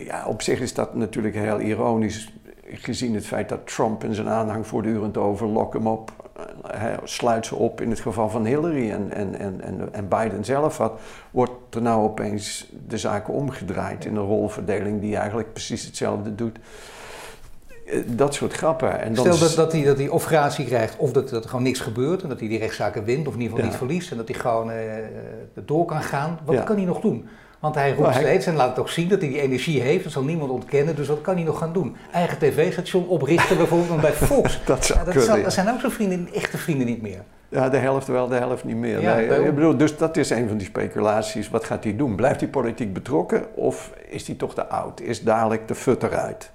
Ja, op zich is dat natuurlijk heel ironisch gezien het feit dat Trump en zijn aanhang voortdurend over lok hem op, hij sluit ze op in het geval van Hillary en, en, en, en Biden zelf had, wordt er nou opeens de zaken omgedraaid in een rolverdeling die eigenlijk precies hetzelfde doet. Eh, dat soort grappen. En dan Stel dat, dat, hij, dat hij of gratie krijgt of dat, dat er gewoon niks gebeurt en dat hij die rechtszaken wint of in ieder geval niet verliest en dat hij gewoon uh, door kan gaan. Wat kan hij nog doen? Want hij roept steeds en laat het ook zien dat hij die energie heeft. Dat zal niemand ontkennen, dus wat kan hij nog gaan doen? Eigen tv-station oprichten bijvoorbeeld bij [laughs] Fox. dat zou ja, dat, dat zijn ook zo'n vrienden, echte vrienden niet meer. Ja, de helft wel, de helft niet meer. nee, ik bedoel, dus dat is een van die speculaties. Wat gaat hij doen? Blijft hij politiek betrokken of is hij toch te oud? Is dadelijk de fut eruit?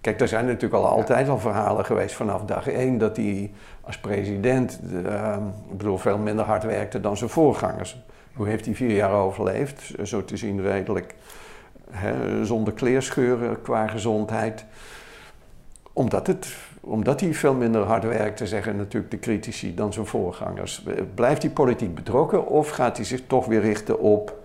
Kijk, er zijn natuurlijk al altijd al verhalen geweest vanaf dag één dat hij als president, uh, ik bedoel, veel minder hard werkte dan zijn voorgangers. Hoe heeft hij vier jaar overleefd? Zo te zien redelijk hè, zonder kleerscheuren qua gezondheid. Omdat, het, omdat hij veel minder hard werkte, zeggen natuurlijk de critici, dan zijn voorgangers. Blijft hij politiek betrokken of gaat hij zich toch weer richten op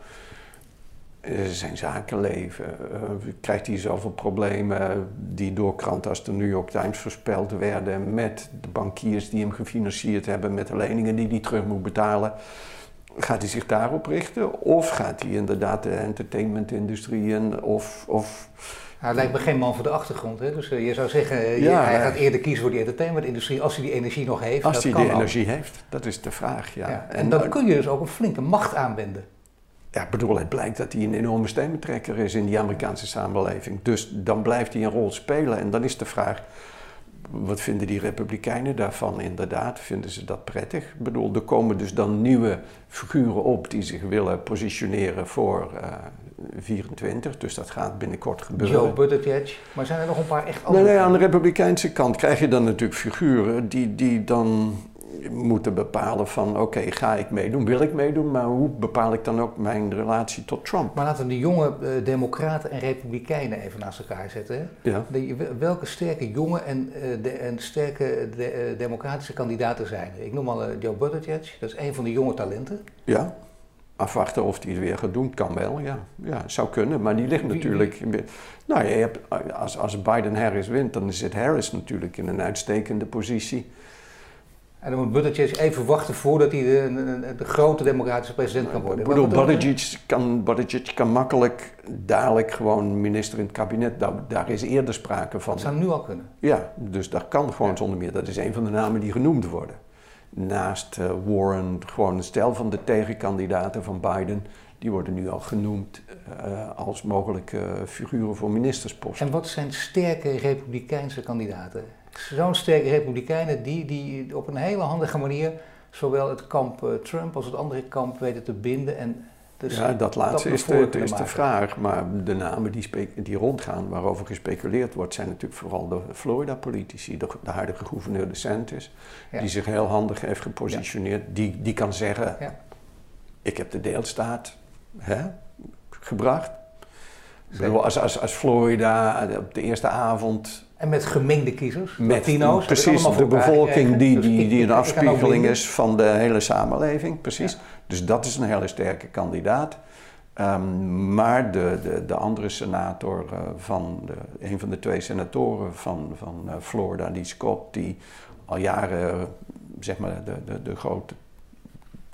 eh, zijn zakenleven? Uh, krijgt hij zoveel problemen die door kranten als de New York Times voorspeld werden met de bankiers die hem gefinancierd hebben, met de leningen die hij terug moet betalen? Gaat hij zich daarop richten? Of gaat hij inderdaad de entertainmentindustrie in? Of, of... Hij lijkt me geen man voor de achtergrond. Hè? Dus uh, je zou zeggen, ja, hij gaat eerder kiezen voor die entertainmentindustrie als hij die energie nog heeft. Als hij die energie heeft, dat is de vraag, ja. ja en, en, dan kun je dus ook een flinke macht aanwenden. Ja, bedoel, het blijkt dat hij een enorme stemmentrekker is in die Amerikaanse samenleving. Dus dan blijft hij een rol spelen. En dan is de vraag, wat vinden die republikeinen daarvan inderdaad? Vinden ze dat prettig? Ik bedoel, er komen dus dan nieuwe figuren op die zich willen positioneren voor uh, 24. Dus dat gaat binnenkort gebeuren. Joe Buttigieg. Maar zijn er nog een paar echt andere... Nee, nee, aan de republikeinse kant krijg je dan natuurlijk figuren die, die dan moeten bepalen van oké, ga ik meedoen, wil ik meedoen, maar hoe bepaal ik dan ook mijn relatie tot Trump? Maar laten we de jonge uh, democraten en republikeinen even naast elkaar zetten. Ja. De, welke sterke jonge en, uh, de, en sterke de, uh, democratische kandidaten zijn er? Ik noem al Joe Buttigieg, dat is een van de jonge talenten. Ja. Afwachten of hij het weer gaat doen, kan wel, ja. Ja, zou kunnen, maar die ligt natuurlijk... Nou, je hebt, als, als Biden-Harris wint, dan zit Harris natuurlijk in een uitstekende positie. En dan moet Buttigieg even wachten voordat hij de, de, grote democratische president kan worden. Ik bedoel, Buttigieg kan, Buttigieg kan makkelijk dadelijk gewoon minister in het kabinet. Daar, daar is eerder sprake van. Dat zou nu al kunnen. Ja, dus dat kan gewoon zonder meer. Dat is een van de namen die genoemd worden. Naast uh, Warren, gewoon een stel van de tegenkandidaten van Biden, die worden nu al genoemd uh, als mogelijke figuren voor ministersposten. En wat zijn sterke republikeinse kandidaten? zo'n sterke republikeinen die, die op een hele handige manier zowel het kamp uh, Trump als het andere kamp weten te binden. En dus ja, dat laatste is, de, is de vraag. Maar de namen die, die rondgaan, waarover gespeculeerd wordt, zijn natuurlijk vooral de Florida-politici. De, de, huidige gouverneur DeSantis, ja. die zich heel handig heeft gepositioneerd. Ja. Die, die kan zeggen, ja. ik heb de deelstaat hè, gebracht. Als, als, als Florida op de eerste avond en met gemengde kiezers, met, Latino's. Precies, de bevolking die, dus die, die een afspiegeling is van de hele samenleving, precies. Dus dat is een hele sterke kandidaat. Um, maar de, de, de andere senator uh, van, de, een van de twee senatoren van, van uh, Florida, die Scott, die al jaren, uh, zeg maar, de, de, de grote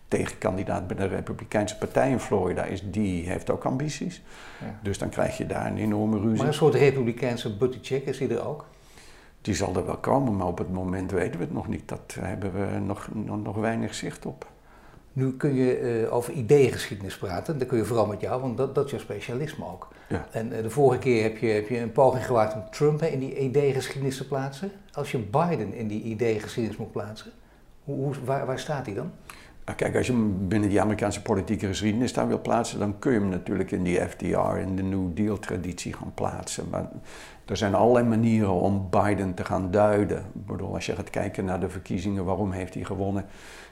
tegenkandidaat bij de Republikeinse Partij in Florida is, die heeft ook ambities. Ja. Dus dan krijg je daar een enorme ruzie. Maar een soort Republikeinse Buttigieg is die er ook? Die zal er wel komen, maar op het moment weten we het nog niet. Dat hebben we nog, nog, nog weinig zicht op. Nu kun je uh, over ideeëngeschiedenis praten. Dat kun je vooral met jou, want dat, dat is jouw specialisme ook. Ja. En uh, de vorige keer heb je, heb je een poging gewaagd om Trump in die ideeëngeschiedenis te plaatsen. Als je Biden in die ideeëngeschiedenis moet plaatsen, hoe, hoe, waar, waar staat hij dan? Nou, kijk, als je hem binnen die Amerikaanse politieke geschiedenis daar wil plaatsen, dan kun je hem natuurlijk in die FDR, in de New Deal-traditie gaan plaatsen. Maar er zijn allerlei manieren om Biden te gaan duiden. Ik bedoel, als je gaat kijken naar de verkiezingen, waarom heeft hij gewonnen,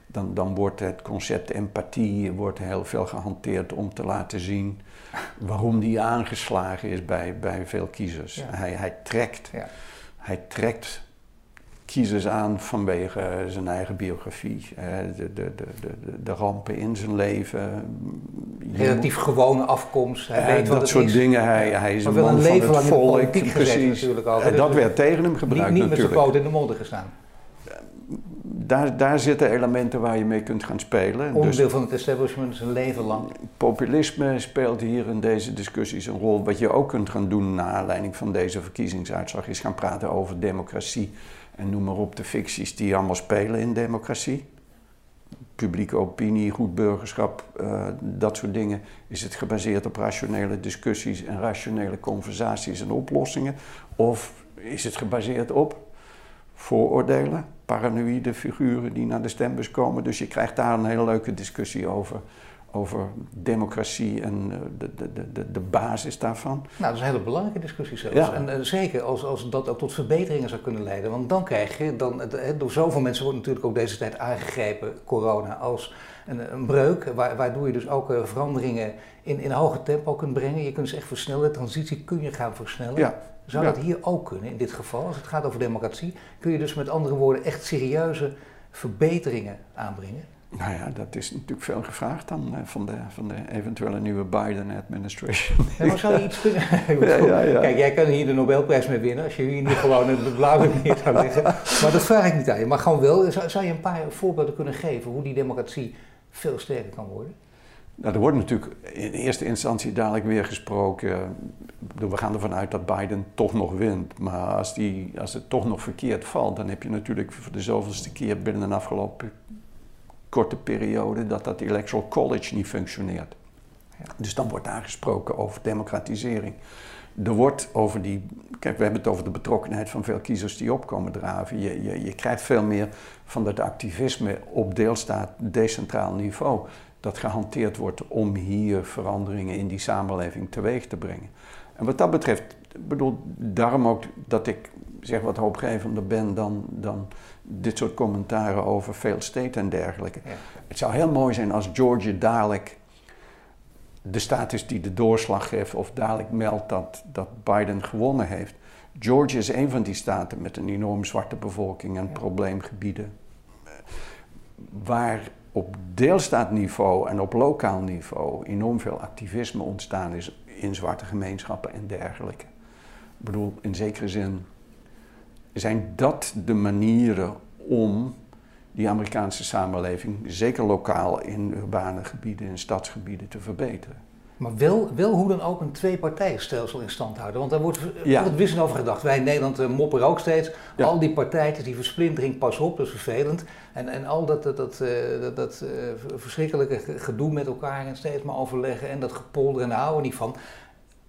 dan, dan wordt het concept empathie wordt heel veel gehanteerd om te laten zien waarom hij aangeslagen is bij, bij veel kiezers. Hij, hij trekt. Ja. Hij trekt kiezers aan vanwege zijn eigen biografie, de, de, de, de, de rampen in zijn leven. Relatief gewone afkomst, hij weet wat dat soort dingen. Hij, hij is een man van het volk. Precies. dat werd tegen hem gebruikt niet, met zijn poot in de modder gestaan. Daar, daar zitten elementen waar je mee kunt gaan spelen. Onderdeel dus, van het establishment zijn leven lang. Populisme speelt hier in deze discussies een rol. Wat je ook kunt gaan doen naar aanleiding van deze verkiezingsuitslag is gaan praten over democratie en noem maar op de ficties die allemaal spelen in democratie. Publieke opinie, goed burgerschap, uh, dat soort dingen. Is het gebaseerd op rationele discussies en rationele conversaties en oplossingen? Of is het gebaseerd op vooroordelen, paranoïde figuren die naar de stembus komen? Dus je krijgt daar een hele leuke discussie over over democratie en eh, de, de, de, de basis daarvan. Nou, dat is een hele belangrijke discussie zelfs. Ja. En uh, zeker als, als dat ook tot verbeteringen zou kunnen leiden. Want dan krijg je, dan, door zoveel mensen wordt natuurlijk ook deze tijd aangegrepen, corona, als een, een breuk. Waardoor je dus ook uh, veranderingen in, in hoger tempo kunt brengen. Je kunt ze echt versnellen, de transitie kun je gaan versnellen. Ja. Zou dat hier ook kunnen in dit geval? Als het gaat over democratie, kun je dus met andere woorden echt serieuze verbeteringen aanbrengen? Nou ja, dat is natuurlijk veel gevraagd dan uh, van, de, van de eventuele nieuwe Biden-administration. Ja, maar zou je iets kunnen... [laughs] ja, ja, Kijk, jij kan hier de Nobelprijs mee winnen als je hier niet gewoon het blauwdruk [laughs] neer zou leggen. Maar dat vraag ik niet aan je. Maar gewoon wel, zou, zou je een paar voorbeelden kunnen geven hoe die democratie veel sterker kan worden? Nou, er wordt natuurlijk in eerste instantie dadelijk weer gesproken. We gaan ervan uit dat Biden toch nog wint. Maar als, die, als het toch nog verkeerd valt, dan heb je natuurlijk voor de zoveelste keer binnen een afgelopen korte periode dat dat Electoral College niet functioneert. Dus dan wordt daar gesproken over democratisering. Er wordt over die. Kijk, we hebben het over de betrokkenheid van veel kiezers die opkomen draven. Je, je, je krijgt veel meer van dat activisme op deelstaat, decentraal niveau. Dat gehanteerd wordt om hier veranderingen in die samenleving teweeg te brengen. En wat dat betreft, bedoel, daarom ook dat ik zeg wat hoopgevender ben dan, dan dit soort commentaren over veel state en dergelijke. Het zou heel mooi zijn als Georgia dadelijk de staat is die de doorslag geeft of dadelijk meldt dat, dat Biden gewonnen heeft. Georgia is een van die staten met een enorm zwarte bevolking en probleemgebieden. Waar op deelstaatniveau en op lokaal niveau enorm veel activisme ontstaan is in zwarte gemeenschappen en dergelijke. Ik bedoel, in zekere zin zijn dat de manieren om die Amerikaanse samenleving, zeker lokaal in urbane gebieden, in stadsgebieden, te verbeteren. Maar wel, wel hoe dan ook een twee-partijenstelsel in stand houden. Want daar wordt ja. altijd over gedacht. Wij in Nederland uh, mopperen ook steeds. Al die partijtjes, die versplintering, pas op, dat is vervelend. En, en al dat, dat, dat, uh, dat, dat uh, verschrikkelijke gedoe met elkaar en steeds maar overleggen en dat gepolder en daar houden we niet van.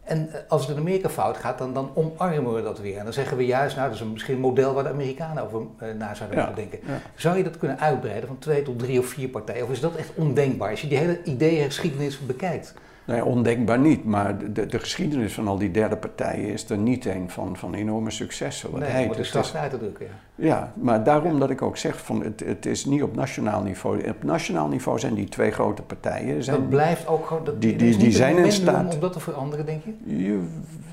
En eh, als het in Amerika fout gaat, dan, dan omarmen we dat weer. En dan zeggen we juist, nou dat is een, misschien een model waar de Amerikanen over uh, na zouden moeten denken. Zou je dat kunnen uitbreiden van twee tot drie of vier partijen? Of is dat echt ondenkbaar als je die hele ideeëngeschiedenis bekijkt? Nee, ondenkbaar niet. Maar de, de, geschiedenis van al die derde partijen is er niet een van, van enorme successen. Wat nee, heet. het uit te drukken. Ja. ja, maar daarom dat ik ook zeg, van het, het is niet op nationaal niveau. Op nationaal niveau zijn die twee grote partijen. Zijn, dat blijft ook gewoon... Dat, die, die, die zijn in staat... Om dat te veranderen, denk je? je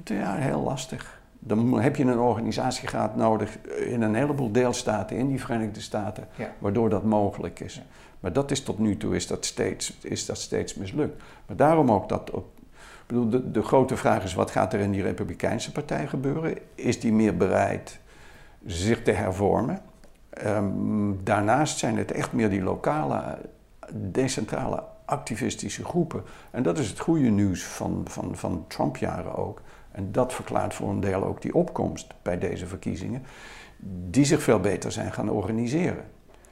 ja, heel lastig. Dan heb je een organisatie gehad nodig in een heleboel deelstaten in die Verenigde Staten, waardoor dat mogelijk is. Maar dat is tot nu toe is dat steeds, is dat steeds mislukt. Maar daarom ook dat op, ik bedoel, de, de grote vraag is: wat gaat er in die Republikeinse partij gebeuren? Is die meer bereid zich te hervormen? Um, daarnaast zijn het echt meer die lokale, decentrale activistische groepen. En dat is het goede nieuws van, van, van Trump-jaren ook. En dat verklaart voor een deel ook die opkomst bij deze verkiezingen, die zich veel beter zijn gaan organiseren.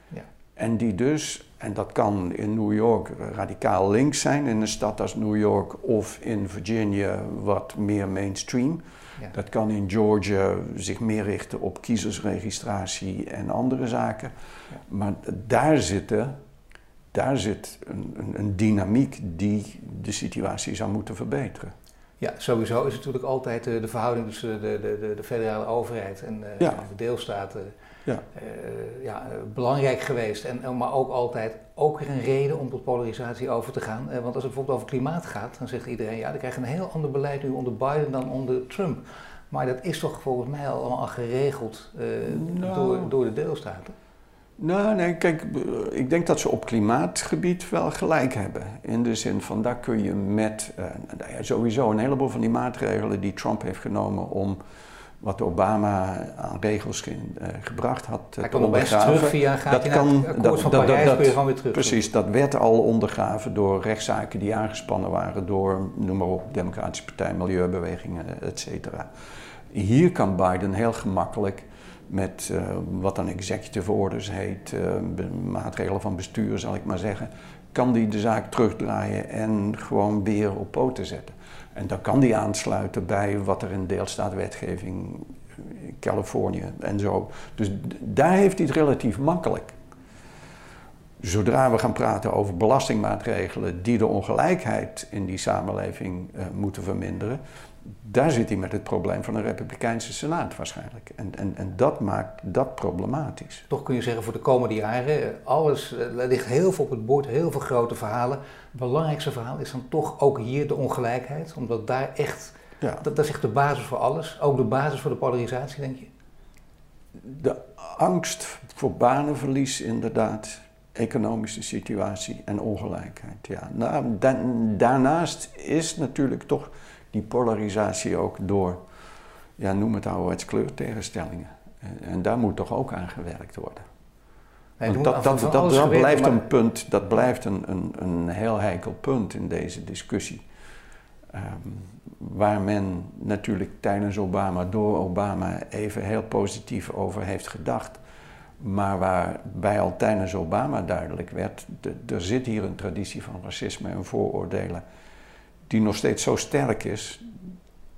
Ja. En die dus, en dat kan in New York radicaal links zijn, in een stad als New York, of in Virginia wat meer mainstream. Ja. Dat kan in Georgia zich meer richten op kiezersregistratie en andere zaken. Ja. Maar daar zitten daar zit een, een, een, dynamiek die de situatie zou moeten verbeteren. Ja, sowieso is het natuurlijk altijd eh, de verhouding tussen de, de, de, de federale overheid en eh, de deelstaten ja. Uh, ja, belangrijk geweest. En, maar ook altijd ook weer een reden om tot polarisatie over te gaan. want als het bijvoorbeeld over klimaat gaat, dan zegt iedereen, ja, dan krijg je een heel ander beleid nu onder Biden dan onder Trump. Maar dat is toch volgens mij allemaal geregeld nou. door, door de deelstaten? Nou, nee, kijk, ik denk dat ze op klimaatgebied wel gelijk hebben. In de zin van, daar kun je met uh, sowieso een heleboel van die maatregelen die Trump heeft genomen om wat Obama aan regels uh, gebracht had uh, te ondergraven. Terug via, gaat dat kan, van dat, dat, weer weer terug. Precies, dat werd al ondergraven door rechtszaken die aangespannen waren door, noem maar op, Democratische Partij, Milieubewegingen, et cetera. Hier kan Biden heel gemakkelijk met uh, wat dan executive orders heet, uh, maatregelen van bestuur zal ik maar zeggen, kan die de zaak terugdraaien en gewoon weer op poten zetten. En dan kan die aansluiten bij wat er in deelstaatwetgeving, Californië en zo. Dus daar heeft hij het relatief makkelijk. Zodra we gaan praten over belastingmaatregelen die de ongelijkheid in die samenleving uh, moeten verminderen, daar zit hij met het probleem van een Republikeinse Senaat waarschijnlijk. En, en, en dat maakt dat problematisch. Toch kun je zeggen voor de komende jaren, alles, er ligt heel veel op het bord, heel veel grote verhalen. Het belangrijkste verhaal is dan toch ook hier de ongelijkheid, omdat daar echt, ja. dat, dat is echt de basis voor alles. Ook de basis voor de polarisatie, denk je? De angst voor banenverlies inderdaad, economische situatie en ongelijkheid. Ja. Nou, daarnaast is natuurlijk toch die polarisatie ook door, ja, noem het ouderwets kleurtegenstellingen. En, en daar moet toch ook aan gewerkt worden. Dat, dat, dat, dat, blijft een punt, dat blijft een, een, een heel heikel punt in deze discussie. Um, waar men natuurlijk tijdens Obama, door Obama, even heel positief over heeft gedacht. Maar waarbij al tijdens Obama duidelijk werd, er zit hier een traditie van racisme en vooroordelen die nog steeds zo sterk is.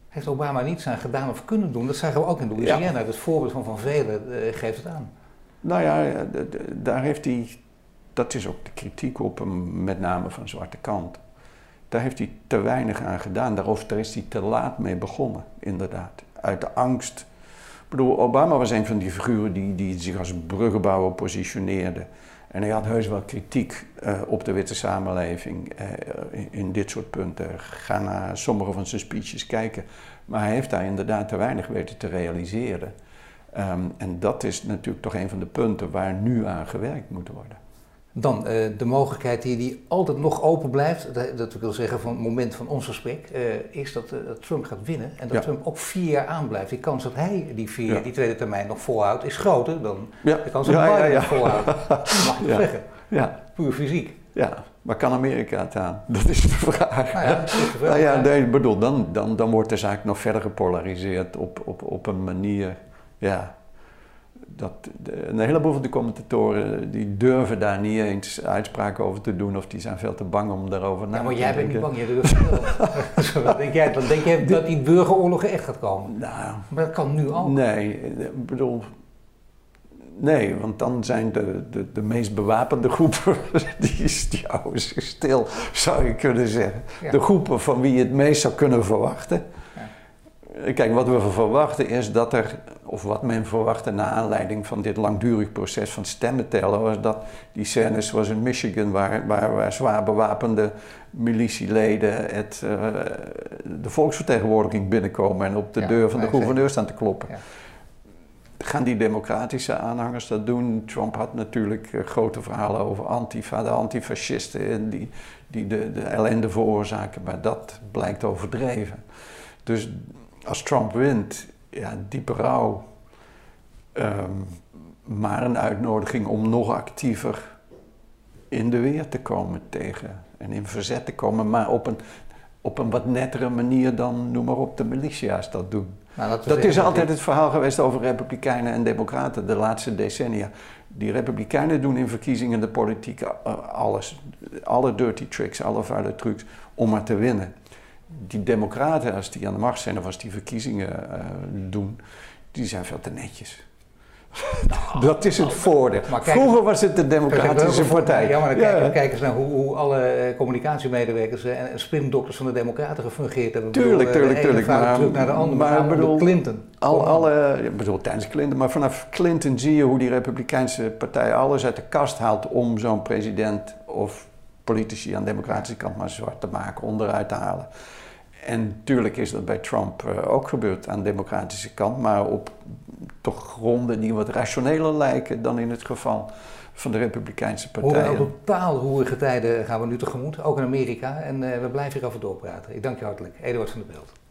Heeft Obama niets aan gedaan of kunnen doen? Dat zagen we ook in Louisiana. Het voorbeeld van Van Velen uh, geeft het aan. Nou ja, daar heeft hij, dat is ook de kritiek op hem, met name van Zwarte Kant. Daar heeft hij te weinig aan gedaan. Daar is hij te laat mee begonnen, inderdaad. Uit de angst. Ik bedoel, Obama was een van die figuren die, die zich als bruggenbouwer positioneerde. En hij had heus wel kritiek uh, op de witte samenleving uh, in, in, dit soort punten. Ga naar sommige van zijn speeches kijken. Maar hij heeft daar inderdaad te weinig weten te realiseren. Um, en dat is natuurlijk toch een van de punten waar nu aan gewerkt moet worden. Dan uh, de mogelijkheid die, die altijd nog open blijft, dat, dat wil zeggen van het moment van ons gesprek, uh, is dat, uh, dat, Trump gaat winnen en dat ja. Trump ook vier jaar aanblijft. Die kans dat hij die, vier, ja. die tweede termijn nog volhoudt is groter dan ja. de kans dat hij ja, volhoudt. [laughs] Dat mag je zeggen. Ja. Puur fysiek. Ja, maar kan Amerika het aan? [laughs] Dat is de vraag. Nou ja, dat is de vraag. Nou ja, nee, bedoel, dan, dan, dan wordt de zaak nog verder gepolariseerd op, op, op een manier, ja, dat een heleboel van de commentatoren die durven daar niet eens uitspraken over te doen of die zijn veel te bang om daarover na te denken. Maar jij bent niet bang, jij durft [laughs] [laughs] wat denk jij? Dan denk je dat die burgeroorlog echt gaat komen? Nou, maar dat kan nu al. Nee, ik bedoel, nee, want dan zijn de, de, de meest bewapende groepen, [laughs] die, die houden zich stil, zou je kunnen zeggen. Ja. De groepen van wie je het meest zou kunnen verwachten. Kijk, wat we verwachten is dat er, of wat men verwachtte na aanleiding van dit langdurig proces van stemmen tellen, was dat die scènes zoals in Michigan, waar, waar, waar zwaar bewapende militieleden het, uh, de volksvertegenwoordiging binnenkomen en op de deur van de gouverneur staan te kloppen. Ja. Gaan die democratische aanhangers dat doen? Trump had natuurlijk uh, grote verhalen over Antifa, de antifascisten die, die de, de ellende veroorzaken, maar dat blijkt overdreven. Dus als Trump wint, ja, diepe rouw. Um, maar een uitnodiging om nog actiever in de weer te komen tegen en in verzet te komen, maar op een, op een wat nettere manier dan, noem maar op, de militia's dat doen. Dat, dat is altijd het verhaal geweest over Republikeinen en Democraten de laatste decennia. Die Republikeinen doen in verkiezingen de politiek eh, alles. Alle dirty tricks, alle vuile trucs om maar te winnen die democraten, als die aan de macht zijn of als die verkiezingen uh, doen, die zijn veel te netjes. Nou, [laughs] dat is het voordeel. Vroeger was het de Democratische Partij. Ja, maar dan ja. kijk, eens naar hoe, hoe alle eh, communicatiemedewerkers en spindokters van de Democraten gefungeerd hebben. Tuurlijk, tuurlijk, tuurlijk. Maar, terug naar de andere, maar bedoel, Clinton. Al, alle, ik bedoel, tijdens Clinton, maar vanaf Clinton zie je hoe die Republikeinse partij alles uit de kast haalt om zo'n president of politici aan de democratische kant maar zwart te maken, onderuit te halen. En natuurlijk is dat bij Trump uh, ook gebeurd aan de democratische kant, maar op toch gronden die wat rationeler lijken dan in het geval van de Republikeinse partijen. Hoe totaal roerige tijden gaan we nu tegemoet, ook in Amerika. En uh, we blijven hierover doorpraten. Ik dank je hartelijk, Eduard van der Belt.